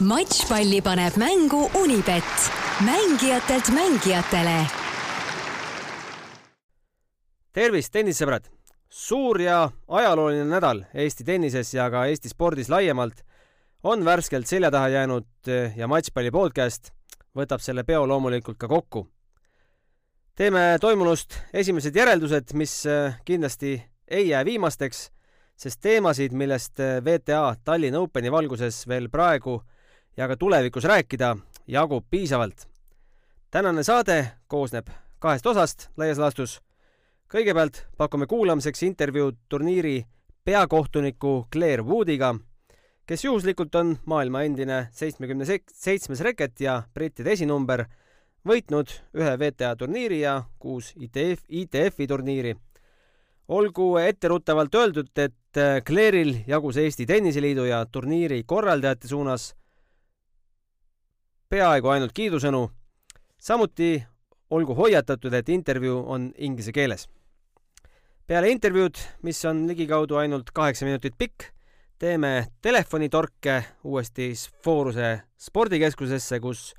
matšpalli paneb mängu Unibet, mängijatelt mängijatele. tervist, tennisesõbrad! suur ja ajalooline nädal Eesti tennises ja ka Eesti spordis laiemalt on värskelt selja taha jäänud ja Matšpalli podcast võtab selle peo loomulikult ka kokku. teeme toimunust esimesed järeldused, mis kindlasti ei jää viimasteks, sest teemasid, millest VTA Tallinna Openi valguses veel praegu ja ka tulevikus rääkida jagub piisavalt. tänane saade koosneb kahest osast laias laastus. kõigepealt pakume kuulamiseks intervjuud turniiri peakohtuniku Claire Woodiga, kes juhuslikult on maailma endine seitsmekümne seitsmes reket ja brittide esinumber, võitnud ühe WTA turniiri ja kuus ITF, ITF-i turniiri. olgu etteruttavalt öeldud, et Claire'il jagus Eesti Tenniseliidu ja turniiri korraldajate suunas peaaegu ainult kiidusõnu. samuti olgu hoiatatud, et intervjuu on inglise keeles. peale intervjuud, mis on ligikaudu ainult kaheksa minutit pikk, teeme telefonitorke uuesti Fooruse spordikeskusesse, kus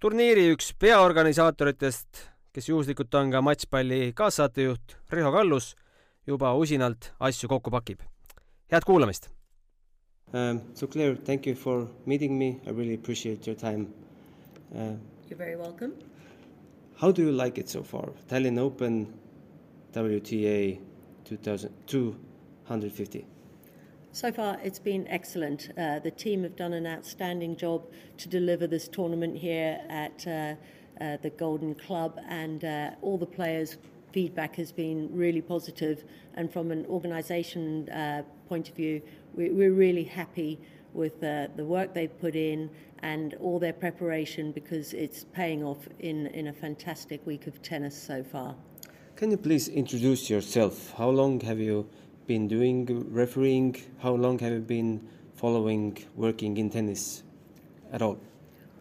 turniiri üks peaorganisaatoritest, kes juhuslikult on ka matšpalli kaassaatejuht Riho Kallus, juba usinalt asju kokku pakib. head kuulamist Um, so Claire, thank you for meeting me. I really appreciate your time. Uh, You're very welcome. How do you like it so far? Tallinn Open, WTA 2250. So far, it's been excellent. Uh, the team have done an outstanding job to deliver this tournament here at uh, uh the Golden Club, and uh, all the players' feedback has been really positive. And from an organisation uh, point of view, we're really happy with uh, the work they've put in and all their preparation because it's paying off in, in a fantastic week of tennis so far. Can you please introduce yourself? How long have you been doing refereeing? How long have you been following working in tennis at all?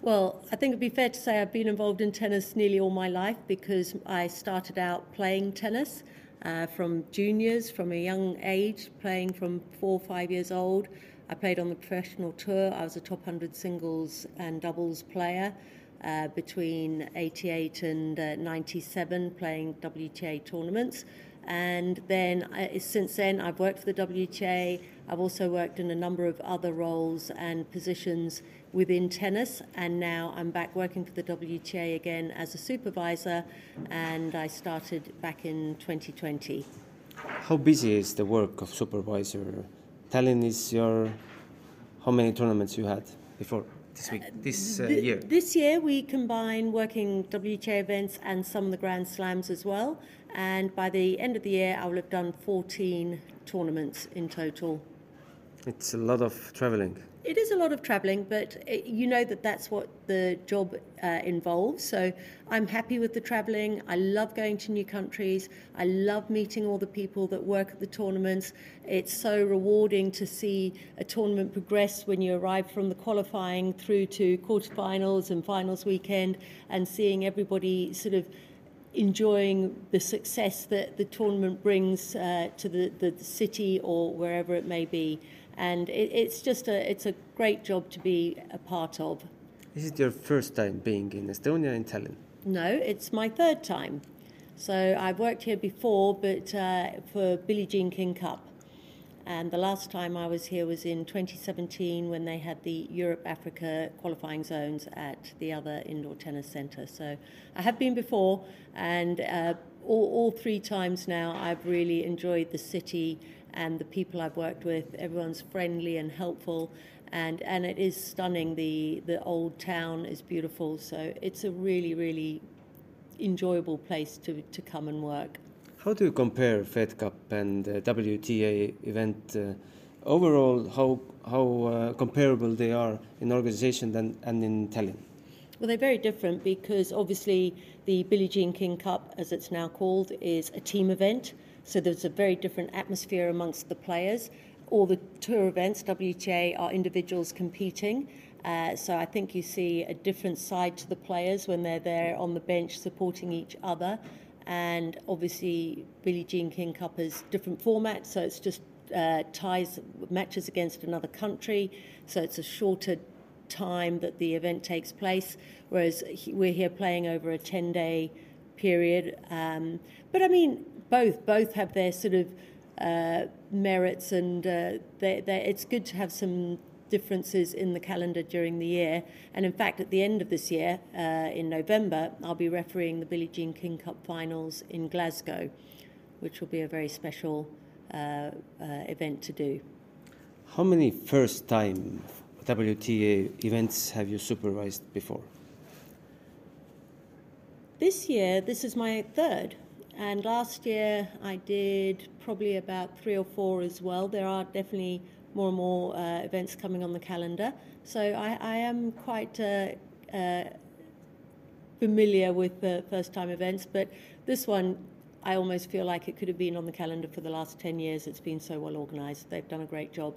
Well, I think it'd be fair to say I've been involved in tennis nearly all my life because I started out playing tennis uh, from juniors, from a young age, playing from four or five years old. I played on the professional tour. I was a top 100 singles and doubles player uh, between 88 and uh, 97, playing WTA tournaments. And then uh, since then, I've worked for the WTA. I've also worked in a number of other roles and positions within tennis, and now I'm back working for the WTA again as a supervisor, and I started back in 2020. How busy is the work of supervisor? Telling is your. How many tournaments you had before this week, this uh, year? This year we combine working WTA events and some of the Grand Slams as well. And by the end of the year, I will have done 14 tournaments in total. It's a lot of traveling. It is a lot of travelling, but it, you know that that's what the job uh, involves. So I'm happy with the travelling. I love going to new countries. I love meeting all the people that work at the tournaments. It's so rewarding to see a tournament progress when you arrive from the qualifying through to quarterfinals and finals weekend and seeing everybody sort of enjoying the success that the tournament brings uh, to the, the city or wherever it may be and it, it's just a it's a great job to be a part of. Is it your first time being in Estonia in Tallinn? No, it's my third time. So I've worked here before, but uh, for Billie Jean King Cup. And the last time I was here was in 2017 when they had the Europe Africa qualifying zones at the other indoor tennis centre. So I have been before, and uh, all, all three times now I've really enjoyed the city and the people I've worked with. Everyone's friendly and helpful, and and it is stunning. The the old town is beautiful, so it's a really really enjoyable place to to come and work. How do you compare Fed Cup and uh, WTA event? Uh, overall, how how uh, comparable they are in organization and, and in talent? Well, they're very different because obviously the Billie Jean King Cup, as it's now called, is a team event. So there's a very different atmosphere amongst the players. All the tour events, WTA, are individuals competing. Uh, so I think you see a different side to the players when they're there on the bench supporting each other. And obviously, Billie Jean King Cup is different format, so it's just uh, ties matches against another country. So it's a shorter time that the event takes place, whereas we're here playing over a 10 day period. Um, but I mean, both both have their sort of uh, merits, and uh, they're, they're, it's good to have some differences in the calendar during the year. And in fact, at the end of this year, uh, in November, I'll be refereeing the Billie Jean King Cup finals in Glasgow, which will be a very special uh, uh, event to do. How many first time WTA events have you supervised before? This year, this is my third. And last year, I did probably about three or four as well. There are definitely more and more uh, events coming on the calendar. So I, I am quite uh, uh, familiar with the first time events, but this one I almost feel like it could have been on the calendar for the last 10 years. It's been so well organized. They've done a great job.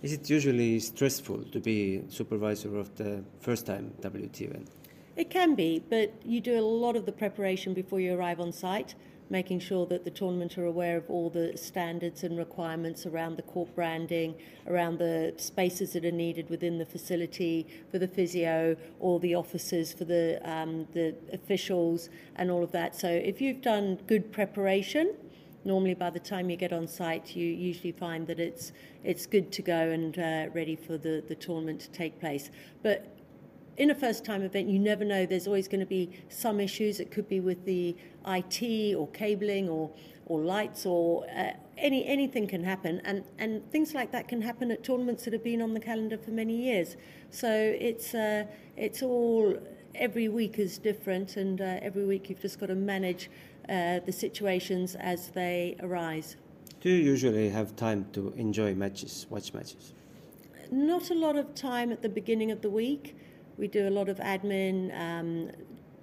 Is it usually stressful to be supervisor of the first time WT event? It can be, but you do a lot of the preparation before you arrive on site making sure that the tournament are aware of all the standards and requirements around the court branding, around the spaces that are needed within the facility for the physio, all the officers for the um, the officials, and all of that. So if you've done good preparation, normally by the time you get on site, you usually find that it's it's good to go and uh, ready for the the tournament to take place. But in a first time event, you never know. There's always going to be some issues. It could be with the IT or cabling or, or lights or uh, any anything can happen. And, and things like that can happen at tournaments that have been on the calendar for many years. So it's, uh, it's all, every week is different, and uh, every week you've just got to manage uh, the situations as they arise. Do you usually have time to enjoy matches, watch matches? Not a lot of time at the beginning of the week. We do a lot of admin. Um,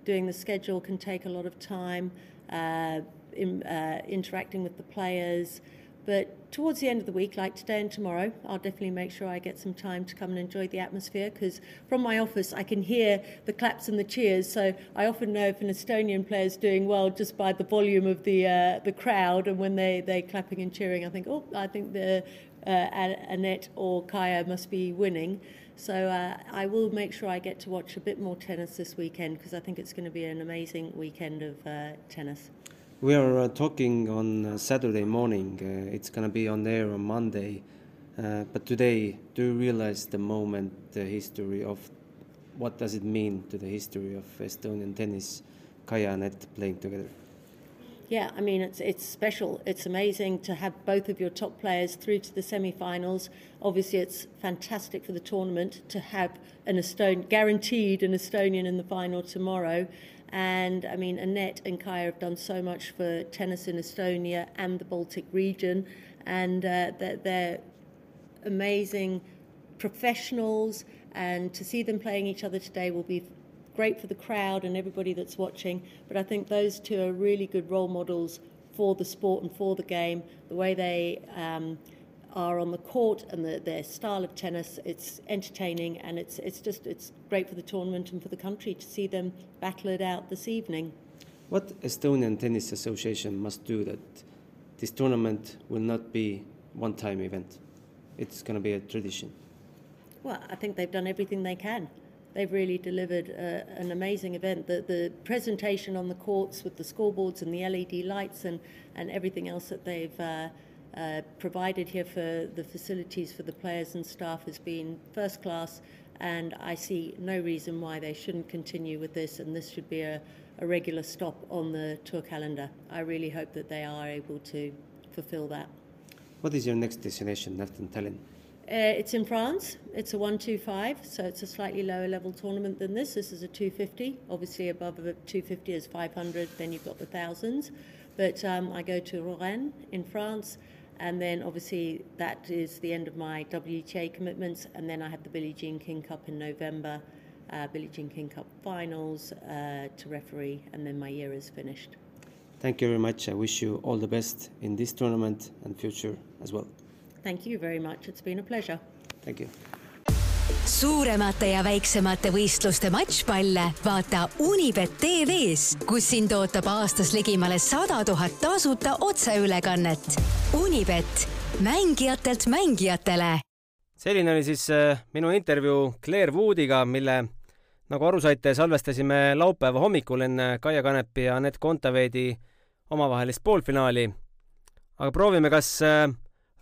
doing the schedule can take a lot of time, uh, in, uh, interacting with the players. But towards the end of the week, like today and tomorrow, I'll definitely make sure I get some time to come and enjoy the atmosphere because from my office I can hear the claps and the cheers. So I often know if an Estonian player is doing well just by the volume of the uh, the crowd and when they they're clapping and cheering. I think, oh, I think the Annette or Kaya must be winning. So uh, I will make sure I get to watch a bit more tennis this weekend because I think it's going to be an amazing weekend of uh, tennis. We are uh, talking on uh, Saturday morning. Uh, it's going to be on air on Monday. Uh, but today, do you realize the moment, the history of what does it mean to the history of Estonian tennis, Kaya and Annette playing together? Yeah, I mean it's it's special. It's amazing to have both of your top players through to the semi-finals. Obviously, it's fantastic for the tournament to have an Estonian guaranteed an Estonian in the final tomorrow. And I mean, Annette and Kaya have done so much for tennis in Estonia and the Baltic region, and uh, they're, they're amazing professionals. And to see them playing each other today will be great for the crowd and everybody that's watching. But I think those two are really good role models for the sport and for the game. The way they um, are on the court and the, their style of tennis, it's entertaining and it's it's just it's great for the tournament and for the country to see them battle it out this evening. What Estonian Tennis Association must do that this tournament will not be one-time event? It's going to be a tradition. Well, I think they've done everything they can they've really delivered uh, an amazing event. The, the presentation on the courts with the scoreboards and the LED lights and, and everything else that they've uh, uh, provided here for the facilities for the players and staff has been first class. And I see no reason why they shouldn't continue with this, and this should be a, a regular stop on the tour calendar. I really hope that they are able to fulfill that. What is your next destination after Tallinn? Uh, it's in France. It's a 125, so it's a slightly lower level tournament than this. This is a 250. Obviously, above a 250 is 500, then you've got the thousands. But um, I go to Rouen in France, and then obviously that is the end of my WTA commitments. And then I have the Billie Jean King Cup in November, uh, Billie Jean King Cup finals uh, to referee, and then my year is finished. Thank you very much. I wish you all the best in this tournament and future as well. Thank you very much, it's been a pleasure. Thank you. suuremate ja väiksemate võistluste matšpalle vaata Unibet tv-s, kus sind ootab aastas ligimale sada tuhat tasuta otseülekannet. Unibet, mängijatelt mängijatele selline oli siis äh, minu intervjuu Claire Woodiga, mille nagu aru saite, salvestasime laupäeva hommikul enne Kaia Kanepi ja Anett Kontaveidi omavahelist poolfinaali. aga proovime, kas äh,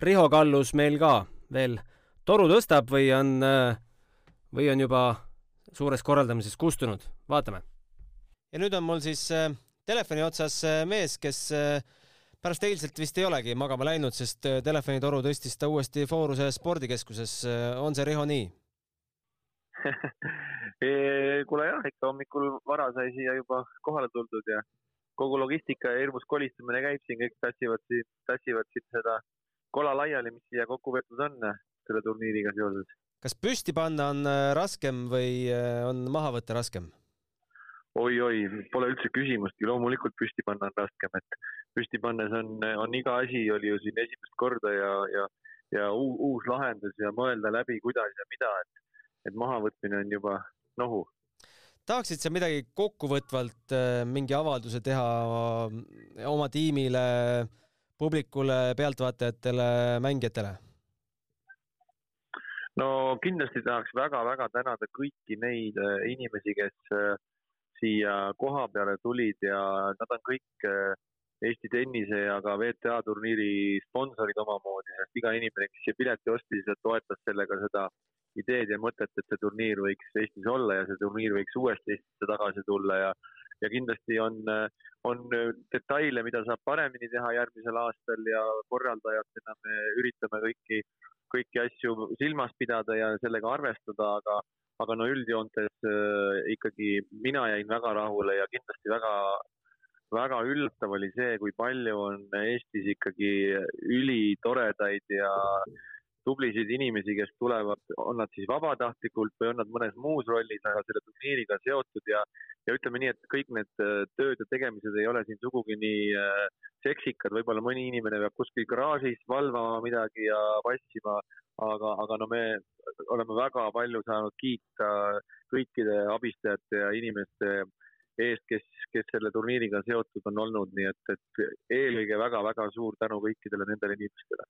Riho Kallus meil ka veel toru tõstab või on, äh, või on juba suures korraldamises kustunud, vaatame. ja nüüd on mul siis telefoni otsas mees, kes pärast eilset vist ei olegi magama läinud, sest äh, telefonitoru tõstis ta uuesti Fooruse spordikeskuses. Äh, on see, Riho, nii kuule jah, ikka hommikul vara sai siia juba kohale tuldud ja kogu logistika ja hirmus kolistamine käib siin, kõik tassivad siin, tassivad siin seda kola laiali, mis siia kokku võetud on äh, selle turniiriga seoses. kas püsti panna on raskem või on maha võtta raskem? oi-oi, pole üldse küsimustki, loomulikult püsti panna on raskem, et püsti pannes on, on iga asi oli ju siin esimest korda ja, ja, ja uus lahendus ja mõelda läbi, kuidas ja mida, et, et mahavõtmine on juba nohu. tahaksid sa midagi kokkuvõtvalt äh, mingi avalduse teha äh, oma tiimile, publikule, pealtvaatajatele, mängijatele? no kindlasti tahaks väga-väga tänada kõiki neid äh, inimesi, kes siia koha peale tulid ja nad on kõik eh, Eesti tennise ja ka WTA turniiri sponsorid omamoodi, sest iga inimene, kes siia pileti ostis, toetas sellega seda ideed ja mõtet, et see turniir võiks Eestis olla ja see turniir võiks uuesti Eestisse tagasi tulla ja ja kindlasti on, on detaile, mida saab paremini teha järgmisel aastal ja korraldajatena me üritame kõiki, kõiki asju silmas pidada ja sellega arvestada, aga aga no üldjoontes äh, ikkagi mina jäin väga rahule ja kindlasti väga, väga üllatav oli see, kui palju on Eestis ikkagi ülitoredaid ja tublisid inimesi, kes tulevad, on nad siis vabatahtlikult või on nad mõnes muus rollis, aga selle turniiriga seotud ja, ja ütleme nii, et kõik need äh, tööd ja tegemised ei ole siin sugugi nii äh, seksikad, võib-olla mõni inimene peab kuskil garaažis valvama midagi ja vassima, aga, aga no me oleme väga palju saanud kiita kõikide abistajate ja inimeste eest, kes, kes selle turniiriga seotud on olnud, nii et, et eelkõige väga-väga suur tänu kõikidele nendele inimestele.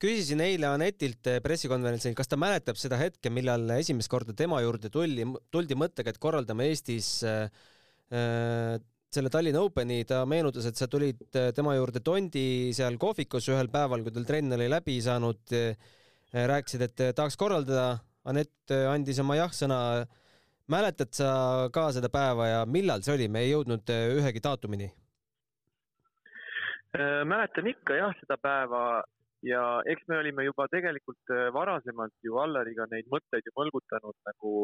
küsisin eile Anetilt pressikonverentsil, kas ta mäletab seda hetke, millal esimest korda tema juurde tuldi, tuldi mõttega, et korraldame Eestis äh, selle Tallinna Openi, ta meenutas, et sa tulid tema juurde Tondi seal kohvikus ühel päeval, kui tal trenn oli läbi saanud äh, Äh, rääkisid, et äh, tahaks korraldada. Anett äh, andis oma jah-sõna. Mäletad sa ka seda päeva ja millal see oli, me ei jõudnud ühegi daatumini? mäletan ikka jah seda päeva ja eks me olime juba tegelikult varasemalt ju Allariga neid mõtteid ju mõlgutanud nagu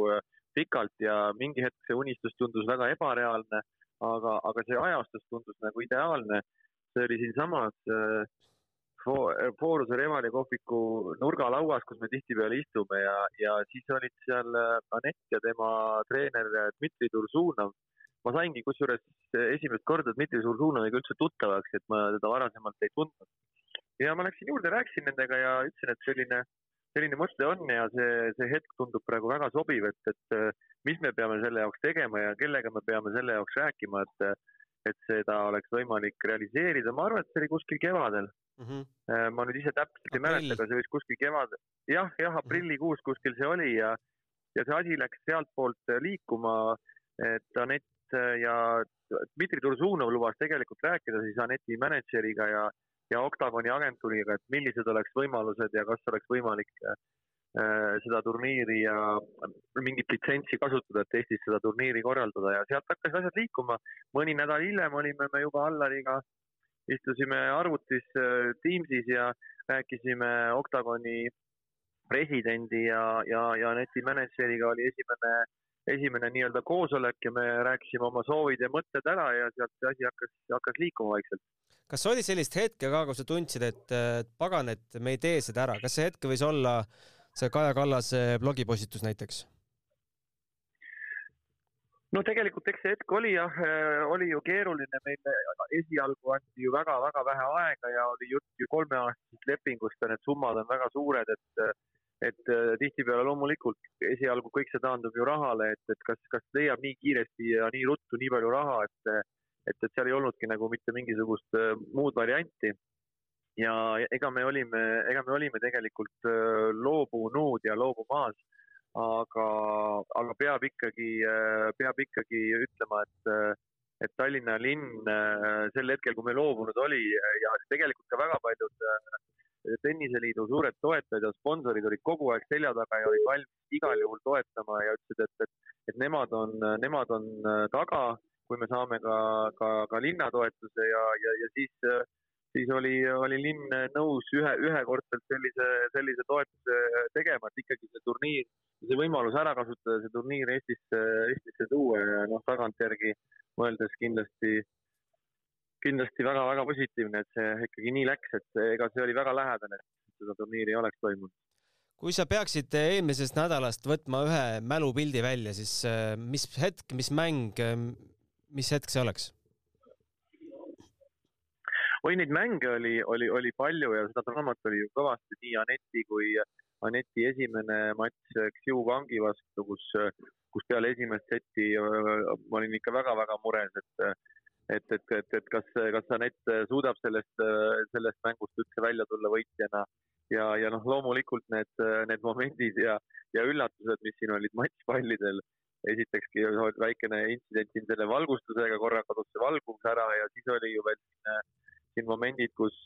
pikalt ja mingi hetk see unistus tundus väga ebareaalne, aga, aga see ajastus tundus nagu ideaalne. see oli siinsamas Fooruse Revali kohviku nurgalauas, kus me tihtipeale istume ja, ja siis olid seal äh, Anett ja tema treener äh, Dmitri Tursunov. ma saingi kusjuures esimest korda Dmitri Tursunoviga üldse tuttavaks, et ma teda varasemalt ei tundnud. ja ma läksin juurde, rääkisin nendega ja ütlesin, et selline, selline mõte on ja see, see hetk tundub praegu väga sobiv, et, et äh, mis me peame selle jaoks tegema ja kellega me peame selle jaoks rääkima, et et seda oleks võimalik realiseerida, ma arvan, et see oli kuskil kevadel mm. -hmm. ma nüüd ise täpselt ei mäleta, aga see võis kuskil kevad, jah, jah, mhm. aprillikuus kuskil see oli ja, ja see asi läks sealtpoolt äh, liikuma, et Anett äh, ja Dmitri Tursunov lubas tegelikult rääkida siis Aneti mänedžeriga ja, ja Octagoni agentuuriga, et millised oleks võimalused ja kas oleks võimalik seda turniiri ja mingit litsentsi kasutada, et Eestis seda turniiri korraldada ja sealt hakkas asjad liikuma. mõni nädal hiljem olime me juba Allariga äh, istusime arvutis äh, Teamsis ja rääkisime Octagoni presidendi ja, ja, ja neti mänedžeriga oli esimene, esimene nii-öelda koosolek ja me rääkisime oma soovid ja mõtted ära ja sealt see asi hakkas, hakkas liikuma vaikselt. kas oli sellist hetke ka, kus sa tundsid, et pagan, et me ei tee seda ära, kas see hetk võis olla see Kaja Kallase blogipostitus näiteks? no tegelikult eks see hetk oli jah, äh, oli ju keeruline, meil esialgu anti ju väga-väga vähe aega ja oli jutt ju kolmeaastasest lepingust ja need summad on väga suured, et et äh, tihtipeale loomulikult esialgu kõik see taandub ju rahale, et, et kas, kas leiab nii kiiresti ja nii ruttu nii palju raha, et et, et seal ei olnudki nagu mitte mingisugust äh, muud varianti. Ja ega me olime, ega me olime tegelikult äh, loobunud ja loobumas, aga, aga peab ikkagi, äh, peab ikkagi ütlema, et, äh, et Tallinna linn sel hetkel, kui me loobunud oli ja tegelikult ka väga paljud tenniseliidu suured toetajad ja sponsorid olid kogu aeg selja taga ja olid valmis igal juhul toetama ja ütlesid, et, et, et nemad on, nemad on taga, kui me saame ka, ka, ka linna toetuse ja, ja, ja siis siis oli, oli linn nõus ühe, ühekordselt sellise, sellise toetuse tegema, et ikkagi see turniir, see võimalus ära kasutada, see turniir Eestisse, Eestisse tuua ja noh, tagantjärgi mõeldes kindlasti, kindlasti väga-väga positiivne, et see ikkagi nii läks, et ega see oli väga lähedane, et seda turniiri ei oleks toimunud kui sa peaksid eelmisest nädalast võtma ühe mälupildi välja, siis mis hetk, mis mäng, mis hetk see oleks? Oi, neid mänge oli, oli, oli palju ja seda draamat oli ju kõvasti nii Aneti kui Aneti esimene matš Xiu Wangi vastu, kus, kus peale esimest seti ma olin ikka väga-väga mures, et et, et, et, et kas, kas Anett suudab sellest, sellest mängust üldse välja tulla võitjana. Ja, ja noh, loomulikult need, need momendid ja, ja üllatused, mis siin olid matšpallidel, esitekski väikene intsident siin selle valgustusega, korra kadus see valgus ära ja siis oli ju veel siin momendid, kus,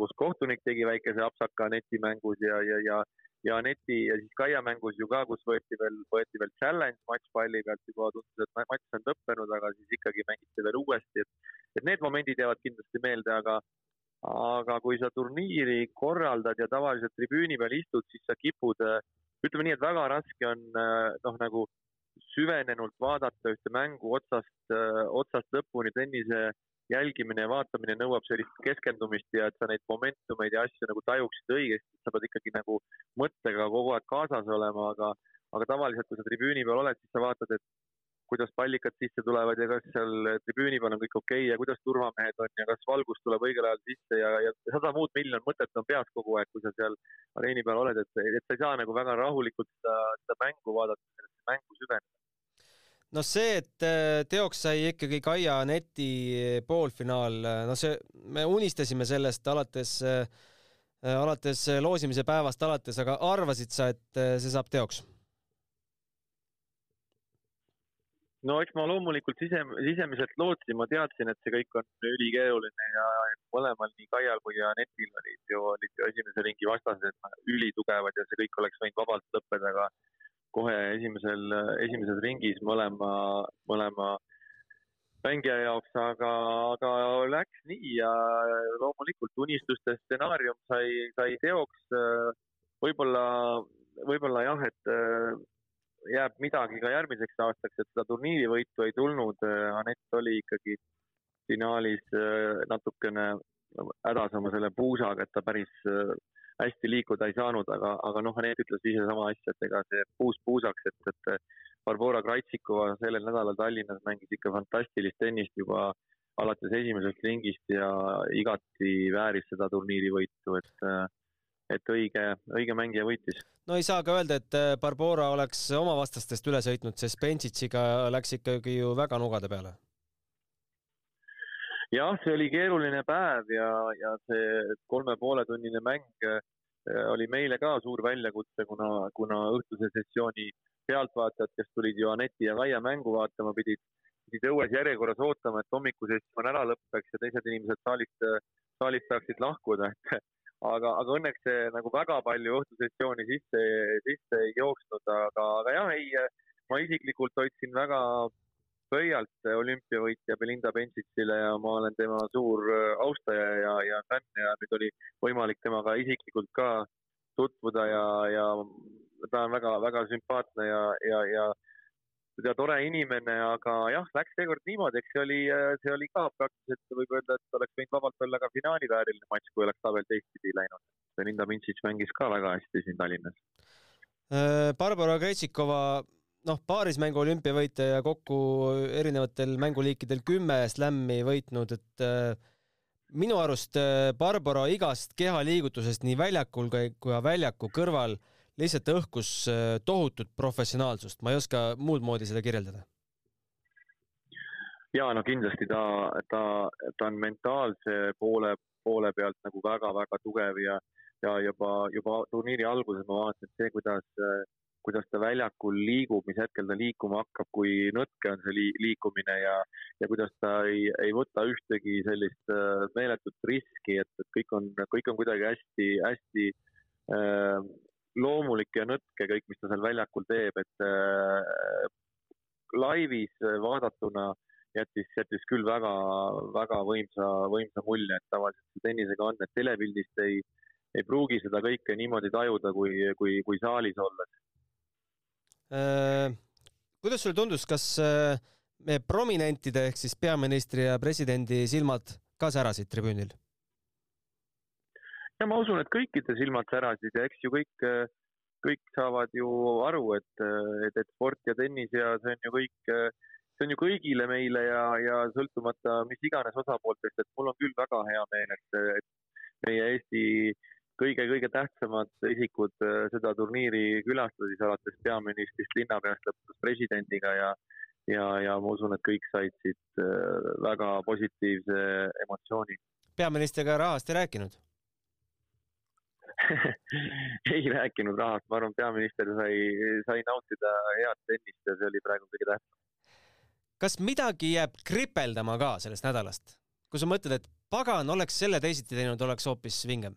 kus kohtunik tegi väikese apsaka netimängus ja, ja, ja ja neti ja siis Kaia mängus ju ka, kus võeti veel, võeti veel challenge matš palli pealt juba tundus, et matš on lõppenud, aga siis ikkagi mängiti veel uuesti, et, et need momendid jäävad kindlasti meelde, aga, aga kui sa turniiri korraldad ja tavaliselt tribüüni peal istud, siis sa kipud, ütleme nii, et väga raske on noh, nagu süvenenult vaadata ühte mängu otsast, otsast lõpuni tennise jälgimine ja vaatamine nõuab sellist keskendumist ja et sa neid momentumeid ja asju nagu tajuksid õigesti, sa pead ikkagi nagu mõttega kogu aeg kaasas olema, aga, aga tavaliselt, kui sa tribüüni peal oled, siis sa vaatad, et kuidas pallikad sisse tulevad ja kas seal tribüüni peal on kõik okei okay ja kuidas turvamehed on ja kas valgus tuleb õigel ajal sisse ja, ja sada muud miljon mõtet on peas kogu aeg, kui sa seal areeni peal oled, et, et sa ei saa nagu väga rahulikult seda, seda mängu vaadata, mängu süveneda no see, et äh, teoks sai ikkagi Kaia Aneti poolfinaal, äh, no see, me unistasime sellest alates, äh, alates loosimise päevast alates, aga arvasid sa, et see saab teoks? no eks ma loomulikult sise, sisemiselt lootsin, ma teadsin, et see kõik on ülikeeruline ja mõlemal, nii Kaial kui Anetil olid ju, olid ju esimese ringi vastased ülitugevad ja see kõik oleks võinud vabalt lõppeda, aga kohe esimesel, esimeses ringis mõlema, mõlema mängija jaoks, aga, aga läks nii ja loomulikult unistuste stsenaarium sai, sai teoks. võib-olla, võib-olla jah, et jääb midagi ka järgmiseks aastaks, et seda turniirivõitu ei tulnud. Anett oli ikkagi finaalis natukene hädas oma selle puusaga, et ta päris hästi liikuda ei saanud, aga, aga noh, Anett ütles ise sama asja, et ega see puus puusaks, et, et Barbora Kraitsikova sellel nädalal Tallinnas mängis ikka fantastilist tennist juba alates esimesest ringist ja igati vääris seda turniirivõitu, et et õige, õige mängija võitis. no ei saa ka öelda, et Barbora oleks oma vastastest üle sõitnud, sest Benčitsiga läks ikkagi ju väga nugade peale. Jah, see oli keeruline päev ja, ja see kolme poole tunnine mäng Äh, oli meile ka suur väljakutse, kuna, kuna õhtuse sessiooni pealtvaatajad, kes tulid ju Aneti ja Kaia mängu vaatama, pidid, pidid õues järjekorras ootama, et hommikusessioon ära lõpeks ja teised inimesed saalist, saalist saaksid lahkuda, et aga, aga õnneks see nagu väga palju õhtusessiooni sisse, sisse ei jooksnud, aga, aga jah, ei, ma isiklikult hoidsin väga pöialt olümpiavõitja Belinda Bensitsile ja ma olen tema suur äh, austaja ja, ja fänn ja nüüd oli võimalik temaga isiklikult ka tutvuda ja, ja ta on väga-väga sümpaatne ja, ja, ja ja tore inimene, aga jah, läks seekord niimoodi, eks see oli, äh, see oli ka praktiliselt võib öelda, et oleks võinud vabalt olla ka finaalivääriline matš, kui oleks tabel teistpidi läinud. Belinda Mintsits mängis ka väga hästi siin Tallinnas. Äh, Barbara Krejtsikova noh, paarismängu olümpiavõitja ja kokku erinevatel mänguliikidel kümme slämmi võitnud, et äh, minu arust äh, Barbara igast kehaliigutusest nii väljakul kui ka väljaku kõrval lihtsalt õhkus äh, tohutut professionaalsust, ma ei oska muud moodi seda kirjeldada. ja no kindlasti ta, ta, ta on mentaalse poole poole pealt nagu väga-väga tugev ja, ja juba, juba turniiri alguses ma vaatasin, et see, kuidas, kuidas ta väljakul liigub, mis hetkel ta liikuma hakkab, kui nõtke on see li liikumine ja, ja kuidas ta ei, ei võta ühtegi sellist äh, meeletut riski, et, et kõik on, kõik on kuidagi hästi, hästi äh, loomulik ja nõtke kõik, mis ta seal väljakul teeb, et äh, laivis vaadatuna jättis, jättis küll väga, väga võimsa, võimsa mulje, et tavaliselt see tennisega on, et telepildist ei, ei pruugi seda kõike niimoodi tajuda, kui, kui, kui saalis olles äh,. Kuidas sulle tundus, kas äh, meie prominentide ehk siis peaministri ja presidendi silmad ka särasid tribüünil? ja ma usun, et kõikide silmad särasid ja eks ju kõik äh, kõik saavad ju aru, et, et, et sport ja tennis ja see on ju kõik, see on ju kõigile meile ja, ja sõltumata mis iganes osapooltest, et mul on küll väga hea meel, et, et meie Eesti kõige-kõige tähtsamad isikud seda turniiri külastasid, alates peaministrist, linnapeast, lõpetades presidendiga ja ja, ja ma usun, et kõik said siit väga positiivse emotsiooni. peaministriga rahast ei rääkinud ei rääkinud rahast, ma arvan, peaminister sai, sai nautida head tennist ja see oli praegu kõige tähtsam. kas midagi jääb kripeldama ka sellest nädalast, kui sa mõtled, et pagan, oleks selle teisiti teinud, oleks hoopis vingem?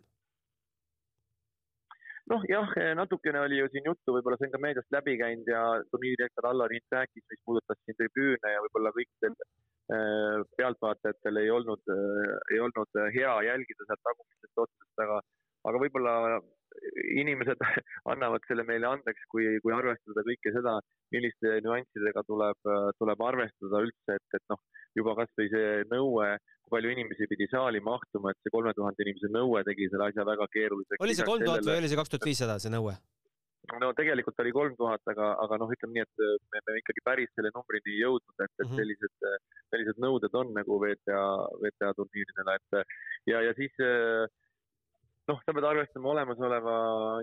Noh, jah, natukene oli ju siin juttu, võib-olla see on ka meediast läbi käinud ja turniiridirektor Allar Hint rääkis, mis puudutas siin tribüüne ja võib-olla kõikidel äh, pealtvaatajatel ei olnud, äh, ei olnud hea jälgida sealt tagumistest otsast, aga aga võib-olla inimesed annavad selle meile andeks, kui, kui arvestada kõike seda, milliste nüanssidega tuleb, tuleb arvestada üldse, et, et noh, juba kasvõi see nõue, kui palju inimesi pidi saali mahtuma, et see kolme tuhande inimese nõue tegi selle asja väga keeruliseks. oli see kolm tuhat või oli see kaks tuhat viissada, see nõue? no tegelikult oli kolm tuhat, aga, aga noh, ütleme nii, et me peame ikkagi päris selle numbrini jõudnud, et, et mhm. sellised, sellised nõuded on nagu WTA, WTA turniiridele, et ja, ja siis noh, sa pead arvestama olemasoleva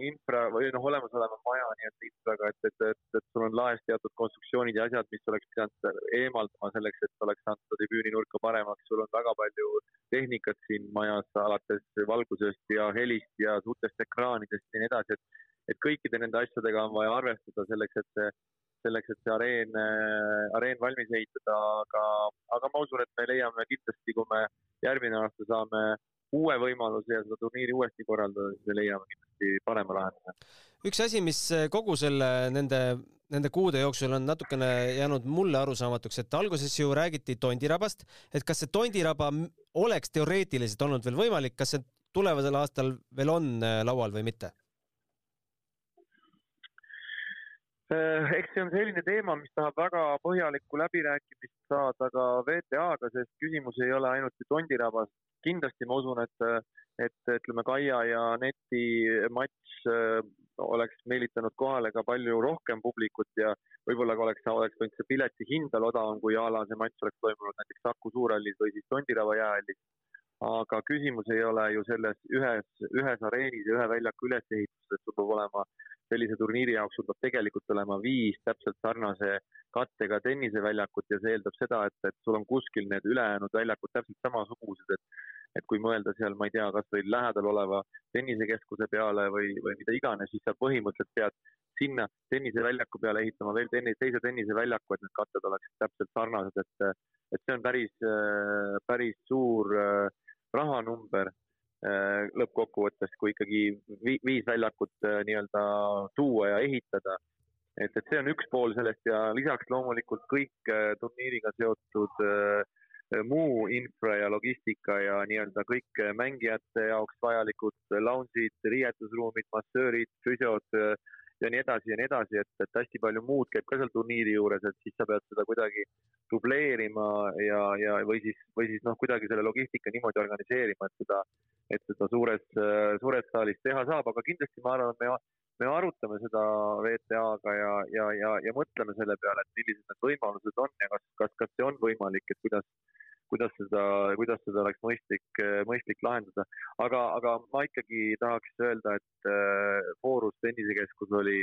infra või noh, olemasoleva maja nii-öelda infraga, et, et, et, et sul on laes teatud konstruktsioonid ja asjad, mis oleks pidanud eemaldama selleks, et oleks saanud seda tribüüninurka paremaks. sul on väga palju tehnikat siin majas, alates valgusest ja helist ja suurtest ekraanidest ja nii edasi, et, et kõikide nende asjadega on vaja arvestada selleks, et see selleks, et see areen, areen valmis ehitada, aga, aga ma usun, et me leiame kindlasti, kui me järgmine aasta saame uue võimaluse ja seda turniiri uuesti korraldada, siis me leiame kindlasti parema lahenduse. üks asi, mis kogu selle nende, nende kuude jooksul on natukene jäänud mulle arusaamatuks, et alguses ju räägiti Tondirabast, et kas see Tondiraba oleks teoreetiliselt olnud veel võimalik, kas see tulevasel aastal veel on äh, laual või mitte? Äh, eks see on selline teema, mis tahab väga põhjalikku läbirääkimist saada ka WTA-ga, sest küsimus ei ole ainult ju Tondirabas, kindlasti ma usun, et, et ütleme, Kaia ja Neti matš äh, oleks meelitanud kohale ka palju rohkem publikut ja võib-olla ka oleks, oleks võinud see pileti hind veel odavam, kui a la see matš oleks toimunud näiteks Saku Suurhallis või siis Tondiraba jäähallis. aga küsimus ei ole ju selles ühes, ühes areenis ja ühe väljaku ülesehituses, et sul peab olema sellise turniiri jaoks sul peab tegelikult olema viis täpselt sarnase kattega tenniseväljakut ja see eeldab seda, et, et sul on kuskil need ülejäänud väljakud täpselt samasugused, et et kui mõelda seal, ma ei tea, kas või lähedal oleva tennisekeskuse peale või, või mida iganes, siis sa põhimõtteliselt pead sinna tenniseväljaku peale ehitama veel tennis, teise tenniseväljaku, et need katted oleksid täpselt sarnased, et et see on päris, päris suur rahanumber. Äh, lõppkokkuvõttes, kui ikkagi viis väljakut äh, nii-öelda tuua ja ehitada. et, et see on üks pool sellest ja lisaks loomulikult kõik äh, turniiriga seotud muu infra ja logistika ja nii-öelda kõik mängijate jaoks vajalikud lounge'id, riietusruumid, massöörid, füsiod ja nii edasi ja nii edasi, et, et hästi palju muud käib ka seal turniiri juures, et siis sa pead seda kuidagi dubleerima ja, ja või siis, või siis noh, kuidagi selle logistika niimoodi organiseerima, et seda et seda suures, suures saalis teha saab, aga kindlasti ma arvan, me, me arutame seda VTA-ga ja, ja, ja, ja mõtleme selle peale, et millised need võimalused on ja kas, kas, kas see on võimalik, et kuidas, kuidas seda, kuidas seda oleks mõistlik, mõistlik lahendada. aga, aga ma ikkagi tahaks öelda, et äh, Foorus tennisekeskus oli,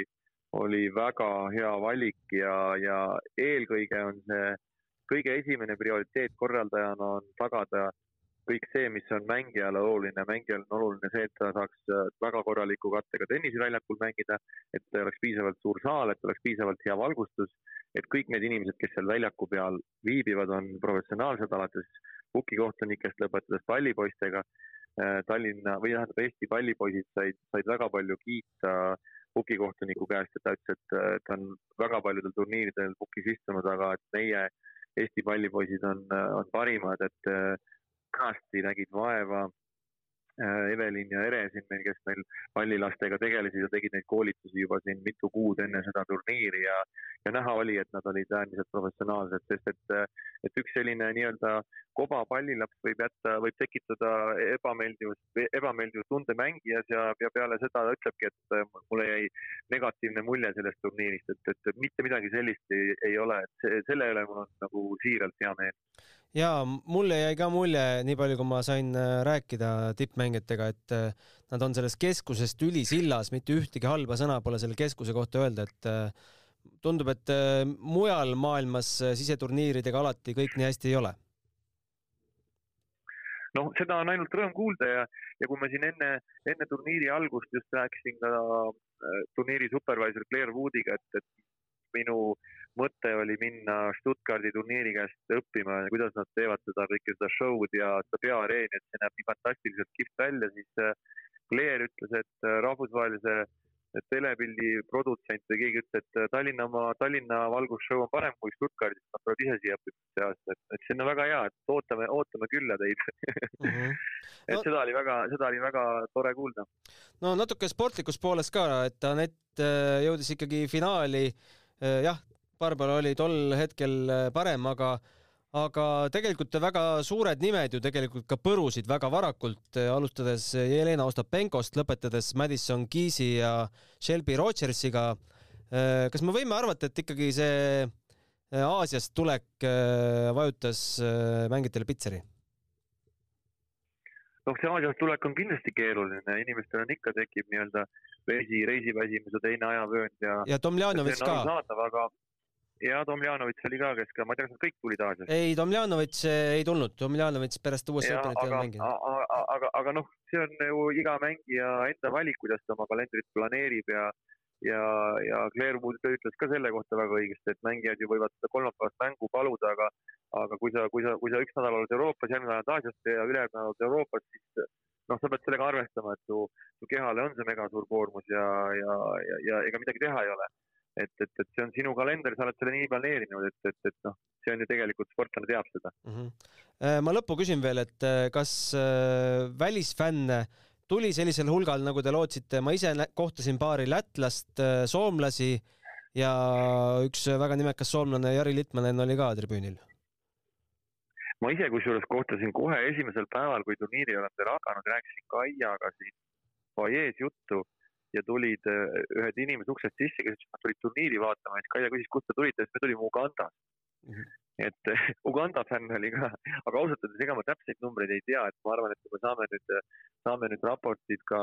oli väga hea valik ja, ja eelkõige on see kõige esimene prioriteet korraldajana on tagada kõik see, mis on mängijale oluline, mängijal on oluline see, et ta saaks äh, väga korraliku kattega tenniseväljakul mängida, et oleks piisavalt suur saal, et oleks piisavalt hea valgustus, et kõik need inimesed, kes seal väljaku peal viibivad, on professionaalsed, alates pukikohtunikest lõpetades pallipoistega. Äh, Tallinna või tähendab, Eesti pallipoisid said, said väga palju kiita pukikohtuniku käest, et ta ütles, et ta on väga paljudel turniiridel pukis istunud, aga et meie Eesti pallipoisid on, on parimad, et kenasti nägid vaeva äh, Evelin ja Ere siin meil, kes meil pallilastega tegelesid ja tegid neid koolitusi juba siin mitu kuud enne seda turniiri ja, ja näha oli, et nad olid äärmiselt professionaalsed, sest et, et üks selline nii-öelda koba pallilaps võib jätta, võib tekitada ebameeldivust, ebameeldivustunde mängijas ja, ja peale seda ütlebki, et äh, mulle jäi negatiivne mulje sellest turniirist, et, et mitte midagi sellist ei, ei ole, et selle üle mul on nagu siiralt hea meel jaa, mulle jäi ka mulje, nii palju kui ma sain äh, rääkida tippmängijatega, et äh, nad on selles keskusest ülisillas, mitte ühtegi halba sõna pole selle keskuse kohta öelda, et äh, tundub, et mujal maailmas siseturniiridega alati kõik nii hästi ei ole. noh, seda on ainult rõõm kuulda ja, ja kui ma siin enne, enne turniiri algust just rääkisin ka turniiri supervisor Claire Woodiga, et, et minu mõte oli minna Stuttgardi turniiri käest õppima, kuidas nad teevad seda kõike seda show'd ja seda peaareeni, et see näeb nii fantastiliselt kihvt välja, siis äh, Claire ütles, et äh, rahvusvahelise telepildi produtsent või keegi ütles, et äh, Tallinna oma, Tallinna valgusshow on parem kui Stuttgardis, nad tulevad ise siia õppima see aasta, et, et see on väga hea, et ootame, ootame külla teid mm. -hmm. et no, seda oli väga, seda oli väga tore kuulda. no natuke sportlikust poolest ka, et Anett jõudis ikkagi finaali jah, Barbara oli tol hetkel äh, parem, aga aga tegelikult väga suured nimed ju tegelikult ka põrusid väga varakult, äh, alustades Jelena Ostapenkost, lõpetades Madison Keysi ja Shelby Rogersiga. Äh, kas me võime arvata, et ikkagi see Aasiast tulek vajutas mängijatele pitseri? noh, see Aasiast tulek on kindlasti keeruline, inimestel on ikka tekib nii-öelda reisi, reisiväsimus ja teine ajavöönd ja. ja Tomljanovitš ka. aga ja Tomljanovitš oli ka, kes ka, ma ei tea, kas nad kõik tulid Aasiast? ei, Tomljanovitš ei tulnud, Tomljanovitš pärast USA Openit ei olnud mänginud. aga, aga, aga noh, see on ju iga mängija enda valik, kuidas ta oma kalendrit planeerib ja ja, ja Claire Wood ütles ka selle kohta väga õigesti, et mängijad ju võivad seda kolmapäevast mängu paluda, aga aga kui sa, kui sa, kui sa üks nädal oled Euroopas, järgmine nädal oled Aasias ja ülejärgmine nädal oled Euroopas, siis noh, sa pead sellega arvestama, et su, su kehale on see mega suur koormus ja, ja, ja, ja ega midagi teha ei ole et, et, et see on sinu kalender, sa oled selle nii planeerinud, et, et, et noh, see on ju tegelikult, sportlane teab seda mm. -hmm. ma lõppu küsin veel, et äh, kas äh, välisfänne tuli sellisel hulgal, nagu te lootsite, ma ise kohtasin paari lätlast, soomlasi ja üks väga nimekas soomlane Jari Litmanen oli ka tribüünil. ma ise kusjuures kohtasin kohe esimesel päeval, kui turniiri oleme veel hakanud, rääkisin Kaiaga siin fuajees juttu ja tulid äh, ühed inimesed uksest sisse, kes ütlesid, et nad tulid turniiri vaatama siis Kaia küsis, kust te tulite, siis me tulime Ugandast mm. -hmm. et äh, Uganda fänn oli ka, aga ausalt öeldes ega ma täpseid numbreid ei tea, et ma arvan, et kui me saame nüüd, saame nüüd raportid ka,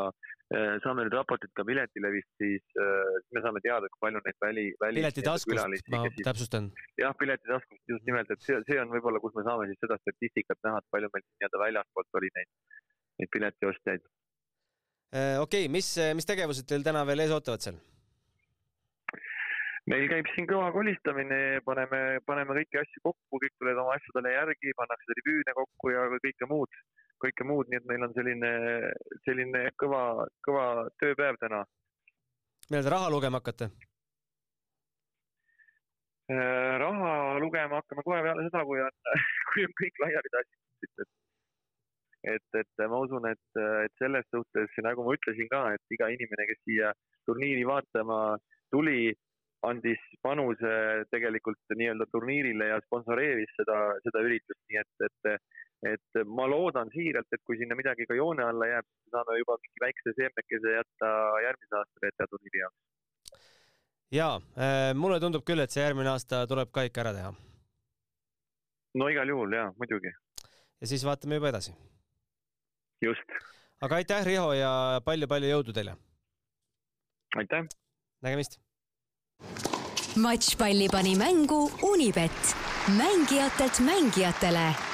äh, saame nüüd raportid ka piletilevist, siis me saame teada, kui palju neid väli, väli. piletitaskust, ma siis, täpsustan. jah, piletitaskust just nimelt, et see, see on võib-olla, kus me saame siis seda statistikat näha, et palju meil nii-öelda väljaspoolt oli neid, neid piletiostjaid Äh, okei okay,, mis, mis tegevused teil täna veel ees ootavad seal? meil käib siin kõva kolistamine, paneme, paneme kõiki asju kokku, kõik tulevad oma asjadele järgi, pannakse tribüüne kokku ja kõike muud, kõike muud, nii et meil on selline, selline kõva, kõva tööpäev täna. millal te raha lugema hakkate? Äh, raha lugema hakkame kohe peale seda, kui on, kui on kõik laiali tassitud, et et, et ma usun, et, et selles suhtes, nagu ma ütlesin ka, et iga inimene, kes siia turniiri vaatama tuli, andis panuse tegelikult nii-öelda turniirile ja sponsoreeris seda, seda üritust, nii et, et, et ma loodan siiralt, et kui sinna midagi ka joone alla jääb, siis saame juba mingi väikse seemnekese jätta järgmise aasta WTA turniiri jaoks. jaa, äh, mulle tundub küll, et see järgmine aasta tuleb ka ikka ära teha. no igal juhul jaa, muidugi. ja siis vaatame juba edasi just. aga aitäh, Riho ja palju-palju jõudu teile! aitäh! nägemist! matšpalli pani mängu Unibet, mängijatelt mängijatele